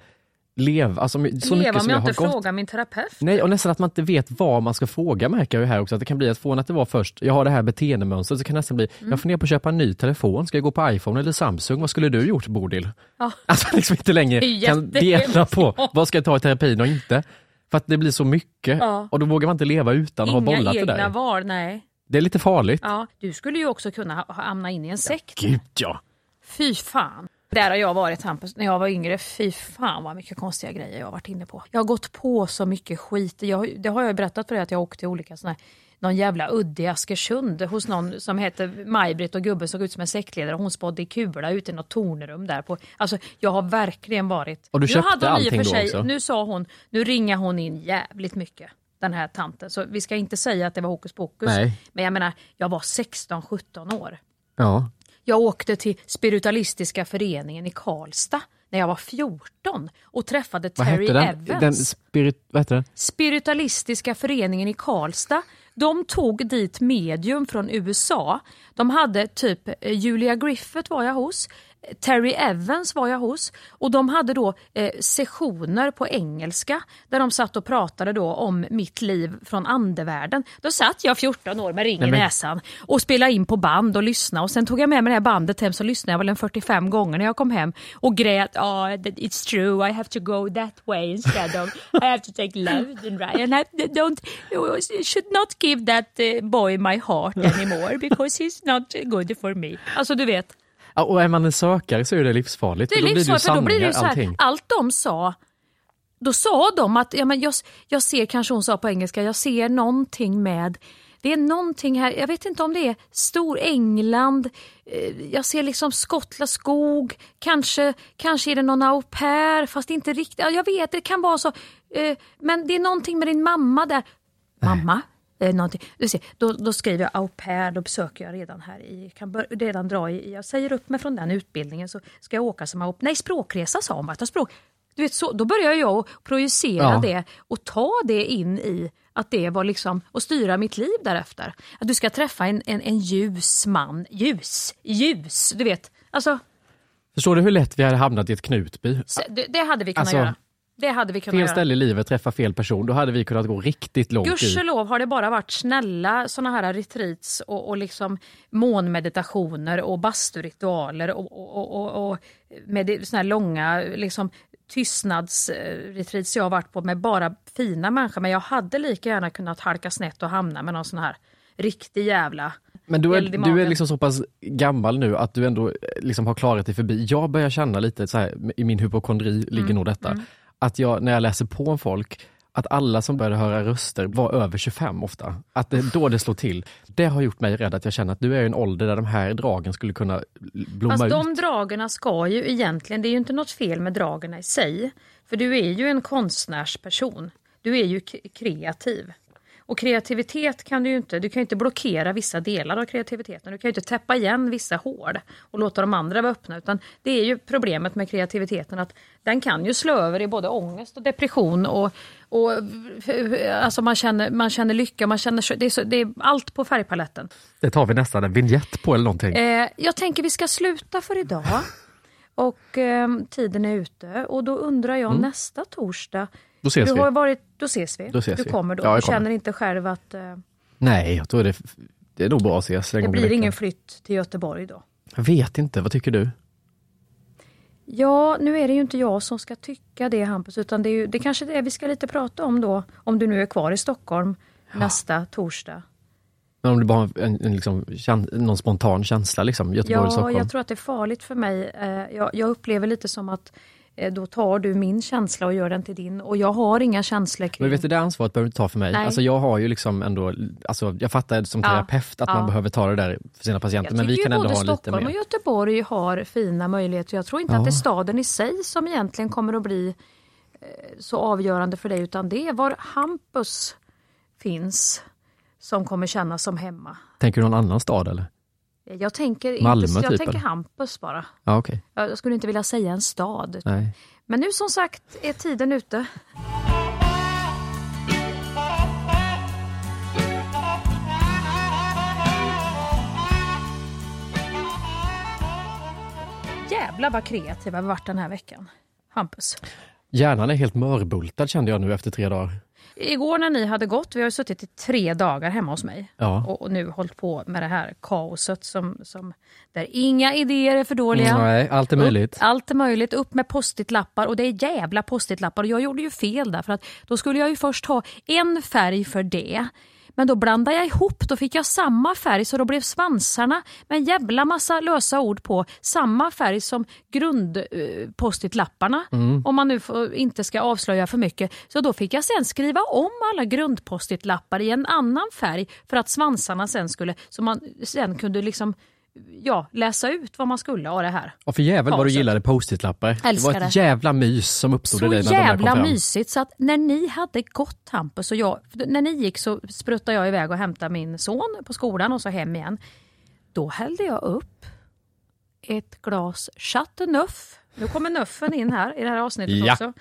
leva. Alltså, så mycket Leva som om jag jag inte gått. frågar min terapeut. Nej, och nästan att man inte vet vad man ska fråga märker jag här också. Att det kan bli att från att det var först, jag har det här beteendemönstret, så kan det nästan bli, Mm. jag funderar på att köpa en ny telefon, ska jag gå på iPhone eller Samsung? Vad skulle du gjort Bodil? Ja. Alltså liksom inte längre kan dela på vad ska jag ta i terapin och inte. För att det blir så mycket Ja. och då vågar man inte leva utan att ha Inga bollat det egna där. val, nej. Det är lite farligt. Ja, du skulle ju också kunna ha- hamna in i en sekt. Gud ja. Fy fan. Där har jag varit Hampus, när jag var yngre. Fy fan vad mycket konstiga grejer jag har varit inne på. Jag har gått på så mycket skit. Jag, det har jag berättat för dig att jag åkte till olika sådana här någon jävla udde i Askersund hos någon som heter Maj-Britt och gubben såg ut som en sektledare. Hon spådde i kula ute i något tornrum där. På, alltså, jag har verkligen varit... Och du Nu köpte hade hon allting för då sig, också? Nu sa hon, nu ringar hon in jävligt mycket den här tanten. Så vi ska inte säga att det var hokus pokus. Nej. Men jag menar, jag var 16-17 år. Ja. Jag åkte till Spiritualistiska föreningen i Karlstad när jag var 14 och träffade Vad Terry hette den? Evans. den spirit, vad hette den? Spiritualistiska föreningen i Karlstad. De tog dit medium från USA. De hade typ eh, Julia Griffith var jag hos. Terry Evans var jag hos och de hade då eh, sessioner på engelska där de satt och pratade då om mitt liv från andevärlden. Då satt jag 14 år med ring Nej, i men- näsan och spelade in på band och lyssnade och sen tog jag med mig det här bandet hem så lyssnade jag väl en 45 gånger när jag kom hem och grät oh, it's true I have to go that way instead of I have to take left and right and I don't should not give that eh, boy my heart anymore because he's not good for me. Alltså du vet. Ja, och är man en sökare så är det livsfarligt. Det är för då blir det ju livsfarligt då blir det så här, allting. allt de sa, då sa de att, ja, men jag, jag ser, kanske hon sa på engelska, jag ser någonting med det är någonting här, jag vet inte om det är stor England, eh, jag ser liksom Skottland skog, kanske, kanske är det någon au pair, fast inte riktigt, ja, jag vet, det kan vara så. Eh, Men det är någonting med din mamma där. Mamma? Eh, någonting. Du ser, då, då skriver jag au pair, då besöker jag redan här i, kan bör, redan dra i, jag säger upp mig från den utbildningen så ska jag åka som au Nej, språkresa sa hon, ta språk. Du vet, så, då börjar jag att projicera Ja. det och ta det in i att det var liksom, och styra mitt liv därefter. Att du ska träffa en, en, en ljus man, ljus, ljus, du vet. Alltså, Förstår du hur lätt vi hade hamnat i ett Knutby? det, det hade vi kunnat Alltså, göra. Det hade vi kunnat Fel ställe i livet, träffa fel person. Då hade vi kunnat gå riktigt långt. Gudskelov har det bara varit snälla såna här retreats och, och liksom månmeditationer och basturitualer och, och, och, och, med såna här långa liksom, tystnadsretreats jag har varit på med bara fina människor. Men jag hade lika gärna kunnat halka snett och hamna med någon sån här riktig jävla Men du är, du är liksom så pass gammal nu att du ändå eh, liksom har klarat dig förbi. Jag börjar känna lite så här, i min hypokondri ligger Mm, nog detta, mm. Att jag när jag läser på om folk, att alla som började höra röster var över 25 ofta. Att det då det slår till. Det har gjort mig rädd att jag känner att du är i en ålder där de här dragen skulle kunna blomma Fast ut. de dragerna ska ju egentligen, det är ju inte något fel med dragerna i sig. För du är ju en konstnärsperson. Du är ju kreativ. Och kreativitet kan du ju inte, du kan ju inte blockera vissa delar av kreativiteten. Du kan ju inte täppa igen vissa hål och låta de andra vara öppna. Utan det är ju problemet med kreativiteten att den kan ju slå över i både ångest och depression och, och alltså man, känner, man känner lycka, man känner, det, är så, det är allt på färgpaletten. Det tar vi nästan en vignett på eller någonting. Eh, jag tänker vi ska sluta för idag. Och eh, tiden är ute och då undrar jag Mm. nästa torsdag. Då ses du vi. Har varit, då ses vi. Då ses du vi. kommer då. Ja, jag du kommer. känner inte själv att eh, Nej, jag tror det, det är nog bra att ses det blir ingen flytt till Göteborg då? Jag vet inte, vad tycker du? Ja, nu är det ju inte jag som ska tycka det Hampus, utan det är ju, det kanske är det vi ska lite prata om då, om du nu är kvar i Stockholm nästa torsdag. Men om du bara en, en liksom, någon spontan känsla, liksom, Göteborg, Ja, Stockholm. jag tror att det är farligt för mig. Eh, Jag, jag upplever lite som att då tar du min känsla och gör den till din och jag har inga känslor kring Men vet du, det ansvaret behöver du inte ta för mig. Nej. Alltså jag har ju liksom ändå, alltså jag fattar som Ja, terapeut att ja. man behöver ta det där för sina patienter, Jag men vi tycker kan ändå både ha lite Stockholm och mer. Göteborg har fina möjligheter. Jag tror inte Ja. att det är staden i sig som egentligen kommer att bli eh, så avgörande för dig, utan det är var Hampus finns som kommer kännas som hemma. Tänker du någon annan stad eller? Jag tänker, Malmö, inte, jag typ, tänker eller? Hampus bara. Ja, okej. Jag skulle inte vilja säga en stad. Nej. Men nu som sagt är tiden ute. Jävlar vad kreativa vi varit den här veckan. Hampus. Hjärnan är helt mörbultad kände jag nu efter tre dagar. Igår när ni hade gått, vi har ju suttit i tre dagar hemma hos mig Ja. och, och nu hållit på med det här kaoset som, som där inga idéer är för dåliga. Nej, allt är möjligt. Upp, allt är möjligt. Upp med post-it-lappar och det är jävla post-it-lappar. Och jag gjorde ju fel där för att då skulle jag ju först ha en färg för det. Men då blandade jag ihop, då fick jag samma färg så då blev svansarna med en jävla massa lösa ord på samma färg som grundpostitlapparna. Mm. Om man nu inte ska avslöja för mycket. Så då fick jag sen skriva om alla grundpostitlappar i en annan färg för att svansarna sen skulle, så man sen kunde liksom ja, läsa ut vad man skulle av det här. Och för jävel vad du gillade post-it-lappar. Det var ett jävla mys som uppstod Så i dig när de där kom jävla fram. mysigt så att när ni hade gått Hampus och jag, när ni gick så spruttade jag iväg och hämtade min son på skolan och så hem igen. Då hällde jag upp ett glas Chateauneuf. Nu kommer Neufen in här i det här avsnittet Ja. också.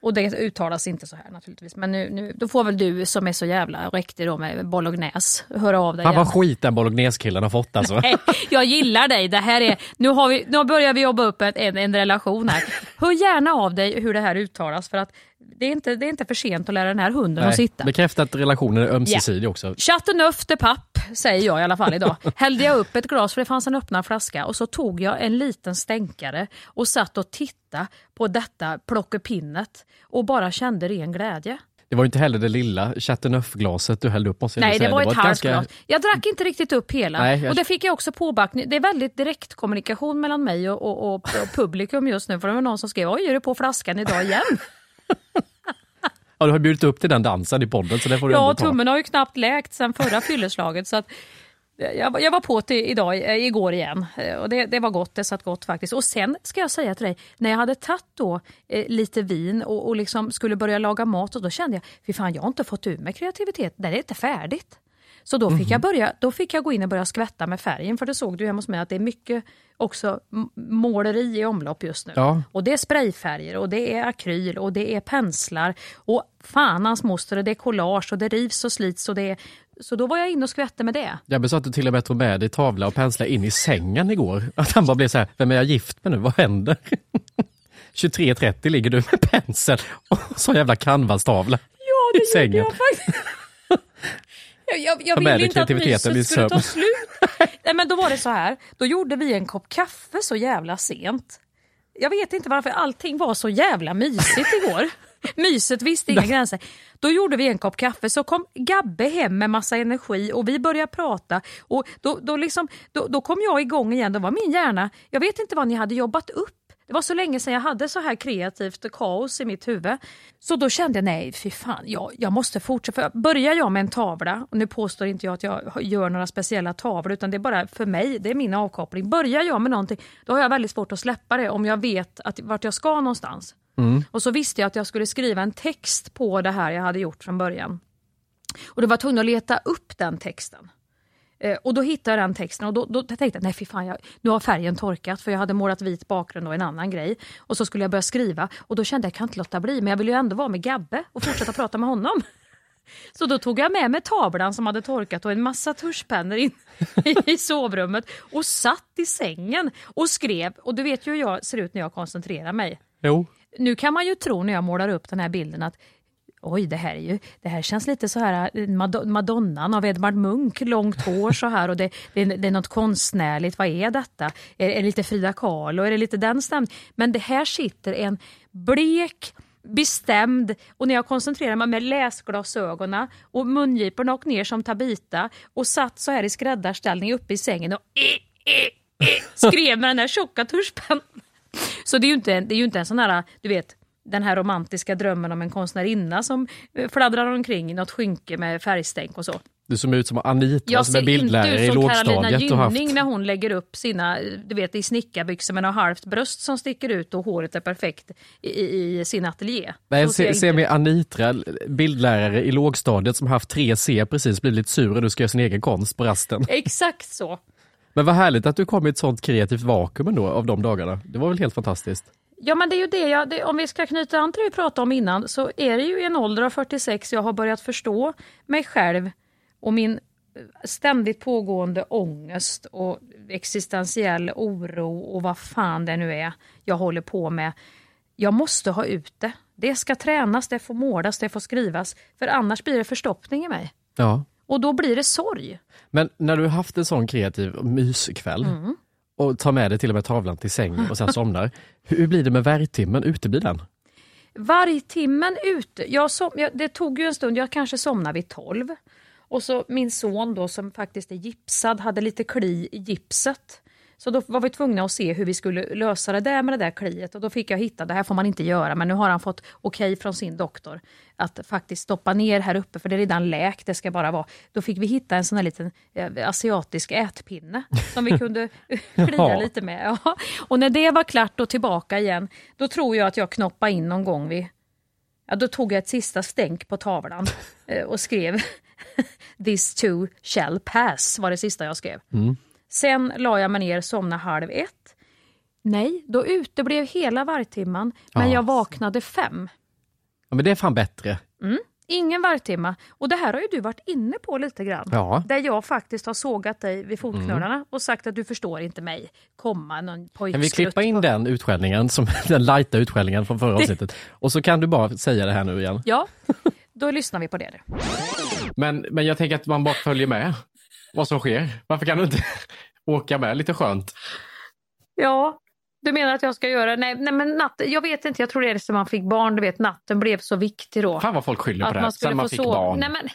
Och det uttalas inte så här naturligtvis. Men nu, nu, då får väl du som är så jävla riktig då med bolognese höra av dig Fan vad skit den bolognesekillen har fått alltså. Nej, jag gillar dig. Det här är, nu, har vi, nu börjar vi jobba upp en, en, en relation här. Hör gärna av dig hur det här uttalas för att det är inte, det är inte för sent att lära den här hunden att sitta. Bekräfta att relationen är ömsesidig också. Chateauneuf de papp, säger jag i alla fall idag. Hällde jag upp ett glas för det fanns en öppnad flaska och så tog jag en liten stänkare och satt och tittade på detta plockepinnet och bara kände ren glädje. Det var ju inte heller det lilla Chateauneuf-glaset du hällde upp måste Nej, säga. det var ett halvt ganska- glas. Jag drack inte riktigt upp hela. Nej, jag- Och det fick jag också påbackning. Det är väldigt direktkommunikation mellan mig och, och, och, och publikum just nu. För det var någon som skrev, oj är du på flaskan idag igen? Ja, du har bjudit upp till den dansen i podden så det får du Ja, tummen har ju knappt läkt sen förra fylleslaget. Så att, jag, var- jag var på till idag, eh, igår igen Eh, och det, det var gott, det satt gott faktiskt. Och sen ska jag säga till dig, när jag hade tagit då eh, lite vin och, och liksom skulle börja laga mat och då kände jag, fy fan jag har inte fått ur mig kreativitet, det är inte färdigt. Så då fick, jag börja, då fick jag gå in och börja skvätta med färgen för det såg du hemma hos mig att det är mycket också måleri i omlopp just nu. Ja. Och det är sprayfärger och det är akryl och det är penslar och fan hans moster det är collage och det rivs och slits och det är... Så då var jag inne och skvätte med det. Jag sa att du till och med tog med dig tavla och penslar in i sängen igår. Att han bara blev så här, vem är jag gift med nu? Vad händer? 23.30 ligger du med pensel och så en jävla canvas-tavla Ja, i sängen. jag faktiskt. Jag, jag, ville inte att myset skulle ta slut. Nej, men då var det så här, då gjorde vi en kopp kaffe så jävla sent. Jag vet inte varför, allting var så jävla mysigt igår. Myset visste inga gränser. Då gjorde vi en kopp kaffe, så kom Gabbe hem med massa energi och vi började prata. Och då, då, liksom, då, då kom jag igång igen, då var min hjärna, jag vet inte vad ni hade jobbat upp. Det var så länge sedan jag hade så här kreativt kaos i mitt huvud. Så då kände jag, nej fy fan, jag, jag måste fortsätta. För börjar jag med en tavla, och nu påstår inte jag att jag gör några speciella tavlor, utan det är bara för mig, det är min avkoppling. Börjar jag med någonting, då har jag väldigt svårt att släppa det om jag vet att, vart jag ska någonstans. Mm. Och så visste jag att jag skulle skriva en text på det här jag hade gjort från början. Och då var jag tvungen att leta upp den texten. Eh, och då hittade jag den texten och då, då tänkte jag, nej fy fan, jag, nu har färgen torkat för jag hade målat vit bakgrund och en annan grej. Och så skulle jag börja skriva och då kände jag, jag kan inte låta bli, men jag vill ju ändå vara med Gabbe och fortsätta prata med honom. Så då tog jag med mig tavlan som hade torkat och en massa tuschpennor in i sovrummet och satt i sängen och skrev. Och du vet ju hur jag ser ut när jag koncentrerar mig. Jo. Nu kan man ju tro när jag målar upp den här bilden att Oj, det här, är ju, det här känns lite så här eh, Madonnan av Edvard Munch, långt hår så här och det, det, är, det är något konstnärligt. Vad är detta? Är, är det lite Frida Kahlo? Är det lite den stämningen? Men det här sitter en blek, bestämd och när jag koncentrerar mig med läsglasögonen och mungiporna och ner som Tabita och satt så här i skräddarställning uppe i sängen och eh, eh, skrev med den här tjocka tuschpennan. Så det är ju inte, det är ju inte en sån här, du vet, den här romantiska drömmen om en konstnärinna som eh, fladdrar omkring i något skynke med färgstänk och så. Du som ut som Anita Jag som är ser inte bildlärare ut i som Carolina lågstadiet. haft- Gynning när hon lägger upp sina, du vet i snickarbyxor med något halvt bröst som sticker ut och håret är perfekt i, i, i sin ateljé. Nej, ser jag se inte med Anitra, bildlärare i lågstadiet som haft 3C precis, blivit lite sur och du ska göra sin egen konst på rasten. Exakt så. Men vad härligt att du kom i ett sånt kreativt vakuum ändå av de dagarna. Det var väl helt fantastiskt? Ja men det är ju det, jag, det om vi ska knyta an till det vi pratade om innan så är det ju i en ålder av 46 jag har börjat förstå mig själv och min eh, ständigt pågående ångest och existentiell oro och vad fan det nu är jag håller på med. Jag måste ha ut det. Det ska tränas, det får målas, det får skrivas. För annars blir det förstoppning i mig. Ja. Och då blir det sorg. Men när du har haft en sån kreativ myskväll Mm och tar med dig till och med tavlan till sängen och sen somnar. Hur blir det med värjtimmen? Uteblir den? Vargtimmen ute, jag som, jag, det tog ju en stund, jag kanske somnade vid 12. Och så min son då som faktiskt är gipsad hade lite kli i gipset. Så då var vi tvungna att se hur vi skulle lösa det där med det där kliet och då fick jag hitta, det här får man inte göra, men nu har han fått okej från sin doktor att faktiskt stoppa ner här uppe för det är redan läkt, det ska bara vara. Då fick vi hitta en sån här liten eh, asiatisk ätpinne som vi kunde klia lite med. Ja. Och när det var klart och tillbaka igen, då tror jag att jag knoppade in någon gång vid Ja, då tog jag ett sista stänk på tavlan eh, och skrev This too shall pass var det sista jag skrev. Mm. Sen la jag mig ner, somnade halv ett. Nej, då uteblev hela vargtimman, men Ja. jag vaknade fem. Ja, men det är fan bättre. Mm. Ingen vargtimma. Och det här har ju du varit inne på lite grann. Ja. Där jag faktiskt har sågat dig vid fotknölarna och sagt att du förstår inte mig. Komma någon Kan vi pojkskrutt klippa in den utskällningen, som, den lighta utskällningen från förra avsnittet? Och så kan du bara säga det här nu igen. Ja, då lyssnar vi på det. Men, men jag tänker att man bara följer med vad som sker. Varför kan du inte åka med lite skönt? Ja, du menar att jag ska göra... Nej, nej men natten, jag vet inte, jag tror det är som man fick barn, du vet natten blev så viktig då. Fan vad folk skyller på Att det här, sen man fick sova. barn. Nej, men,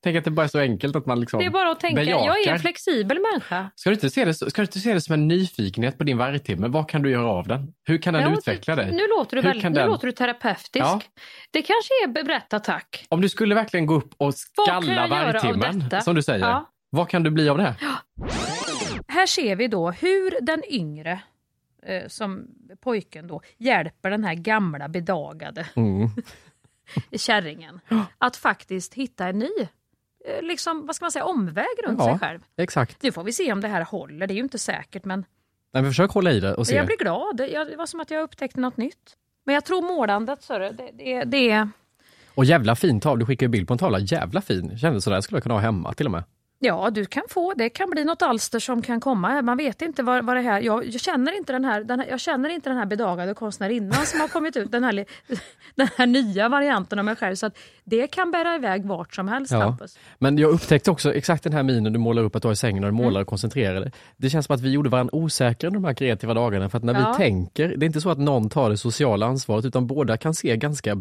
Tänk att det bara är så enkelt att man liksom det är bara att tänka, jag är bejakar. en flexibel människa. Ska du, inte se det, ska du inte se det som en nyfikenhet på din vargtimme? Vad kan du göra av den? Hur kan den Ja, utveckla dig? Nu låter du, Hur kan nu den- låter du terapeutisk. Ja. Det kanske är berätta tack. Om du skulle verkligen gå upp och skalla vargtimmen, som du säger. Ja. Vad kan du bli av det? Här ser vi då hur den yngre, eh, som pojken då, hjälper den här gamla bedagade Mm. kärringen att faktiskt hitta en ny eh, liksom, vad ska man säga, omväg runt Ja, sig själv. Exakt. Nu får vi se om det här håller, det är ju inte säkert men Nej, men försök hålla i det och se. jag blir glad. Det var som att jag upptäckte något nytt. Men jag tror målandet, så det, det, det är... Och jävla fin tavla, du skickade ju bild på en tavla, jävla fin. Kändes sådär skulle jag kunna ha hemma till och med. Ja, du kan få. Det kan bli något alster som kan komma. Man vet inte vad, vad det här... Jag, jag, känner inte den här, den här, jag känner inte den här bedagade konstnärinnan som har kommit ut. Den här, den här nya varianten av mig själv. Så att det kan bära iväg vart som helst, Ja. Hampus. Men jag upptäckte också exakt den här minen du målar upp att du har i sängen och du målar Mm. och koncentrerar dig. Det känns som att vi gjorde varandra osäkra under de här kreativa dagarna. För att när Ja. vi tänker, det är inte så att någon tar det sociala ansvaret utan båda kan se ganska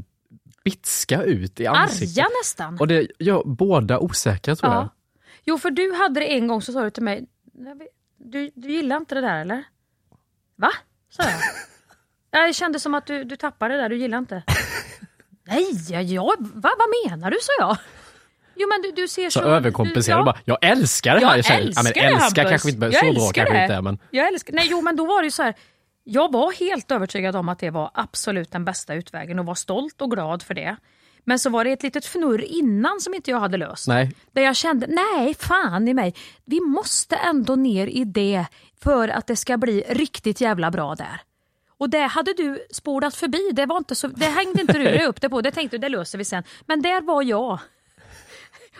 bitska ut i ansiktet. Arga nästan. Och det gör båda osäkra tror jag. Ja. Jo, för du hade det en gång så sa du till mig, "Jag vet- du, du gillar inte det där eller? Va? sa jag. Ja, Jag kände som att du, du tappade det där, du gillar inte. Nej, jag, jag, va, vad menar du? sa jag. Jo men du, du ser så... Så överkompenserar du bara, jag älskar det här Jag älskar ja, det, men älskar Hampus. kanske inte, Jag så bra älskar kanske det. inte är men. Jag älskar, nej jo men då var det ju så här. Jag var helt övertygad om att det var absolut den bästa utvägen och var stolt och glad för det. Men så var det ett litet fnurr innan som inte jag hade löst. Nej. Där jag kände, nej fan i mig, vi måste ändå ner i det för att det ska bli riktigt jävla bra där. Och det hade du spolat förbi, det, var inte så, det hängde inte du upp det på, det tänkte du, det löser vi sen. Men där var jag.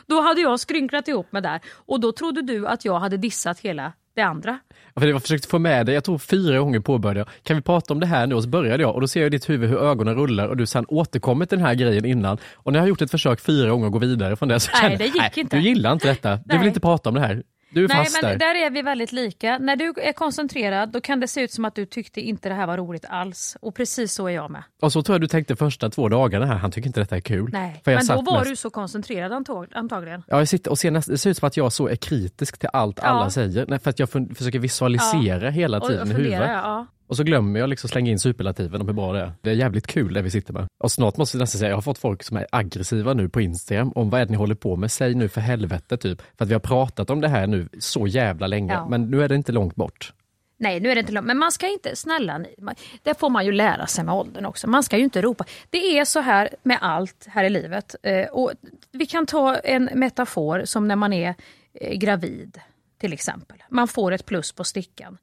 Då hade jag skrynklat ihop mig där och då trodde du att jag hade dissat hela det andra. Ja, För jag försökte få med dig, jag tror fyra gånger påbörjade jag. Kan vi prata om det här nu? Och så började jag och då ser jag i ditt huvud hur ögonen rullar och du sen återkommit den här grejen innan. Och när jag har gjort ett försök fyra gånger att gå vidare från det så Nej, känner det jag, gick inte. du gillar inte detta. Du Nej. vill inte prata om det här. Du är Nej, fast men där. där är vi väldigt lika. När du är koncentrerad då kan det se ut som att du tyckte inte det här var roligt alls. Och precis så är jag med. Och så tror jag du tänkte första två dagarna här, han tycker inte detta är kul. Nej. Men då var mest- du så koncentrerad antag- antagligen. Ja, jag sitter och ser näst, det ser ut som att jag så är kritisk till allt Ja. alla säger. Nej, för att jag försöker visualisera hela Och- tiden och i fundera, huvudet. ja. Och så glömmer jag liksom slänga in superlativen om hur bra det är. Det är jävligt kul det vi sitter med. Och snart måste jag nästan säga, jag har fått folk som är aggressiva nu på Instagram om vad är det ni håller på med? Säg nu för helvete typ. För att vi har pratat om det här nu så jävla länge. Ja. Men nu är det inte långt bort. Nej, nu är det inte långt. Men man ska inte, snälla ni, det får man ju lära sig med åldern också. Man ska ju inte ropa. Det är så här med allt här i livet. Eh, och vi kan ta en metafor som när man är eh, gravid till exempel. Man får ett plus på stickan.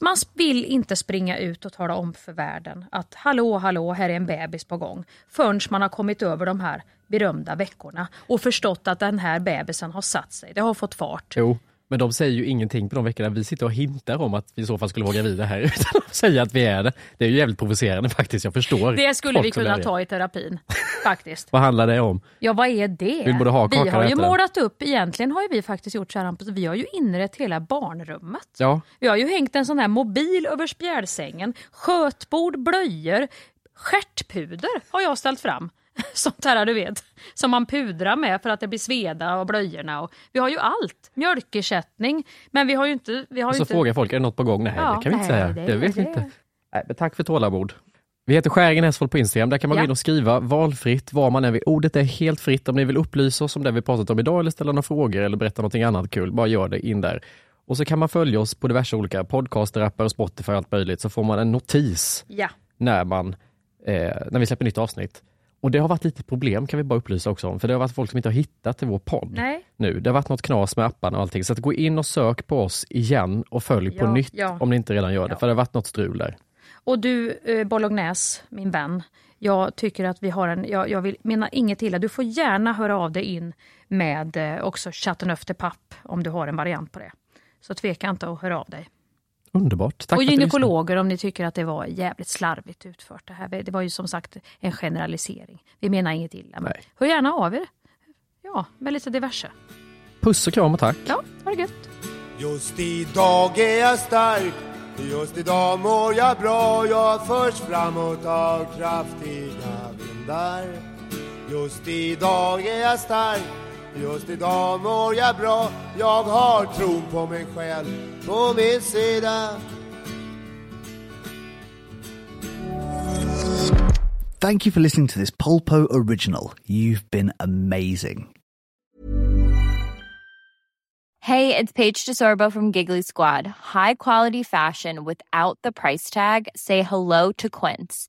Man vill inte springa ut och tala om för världen att hallå, hallå, här är en bebis på gång. Förrän man har kommit över de här berömda veckorna och förstått att den här bebisen har satt sig. Det har fått fart. Jo. Men de säger ju ingenting på de veckorna. Vi sitter och hintar om att vi i så fall skulle vara gravida här utan att säga att vi är det. Det är ju jävligt provocerande faktiskt. Jag förstår. Det skulle vi kunna ta i terapin, faktiskt. Vad handlar det om? Ja, vad är det? Vill både ha vi har ju målat upp, egentligen har vi faktiskt gjort så här vi har ju inrett hela barnrummet. Ja, Vi har ju hängt en sån här mobil över spjälsängen, skötbord, blöjor, stjärtpuder har jag ställt fram. Sånt här du vet, som man pudrar med för att det blir sveda och blöjorna. Och, vi har ju allt, mjölkersättning, men vi har ju inte... Vi har Och så inte... frågar folk, är det något på gång? Nej, Ja, det kan vi inte nej, säga. det- Det, vet vi det- inte. Nej, men tack för tålamod. Vi heter Skäringen Hästfold på Instagram. Där kan man Ja. gå in och skriva valfritt vad man än vill. Ordet är helt fritt om ni vill upplysa oss om det vi pratat om idag eller ställa några frågor eller berätta någonting annat kul. Bara gör det in där. Och så kan man följa oss på diverse olika podcasterappar och Spotify och allt möjligt så får man en notis Ja. när, man, eh, när vi släpper nytt avsnitt. Och det har varit lite problem kan vi bara upplysa också om, för det har varit folk som inte har hittat till vår podd Nej. nu. Det har varit något knas med apparna och allting, så att gå in och sök på oss igen och följ på Ja, nytt ja. om ni inte redan gör det, Ja. för det har varit något strul där. Och du, eh, Bolognese, min vän. Jag tycker att vi har en, jag, jag vill, menar inget illa. Du får gärna höra av dig in med eh, också chateauneuf de papp om du har en variant på det. Så tveka inte att höra av dig. Underbart. Tack och gynekologer om ni tycker att det var jävligt slarvigt utfört. Det, här. det var ju som sagt en generalisering. Vi menar inget illa. Men hör gärna av er. Ja, med lite diverse. Puss och kram och tack. Ja, ha det gött. Just idag är jag stark Just idag mår jag bra Jag förs framåt av kraftiga vindar Just idag är jag stark Just idag mår jag bra Jag har tron på mig själv på min sida Thank you for listening to this Polpo original. You've been amazing. Hey, it's Paige DeSorbo from Giggly Squad. High quality fashion without the price tag. Say hello to Quince.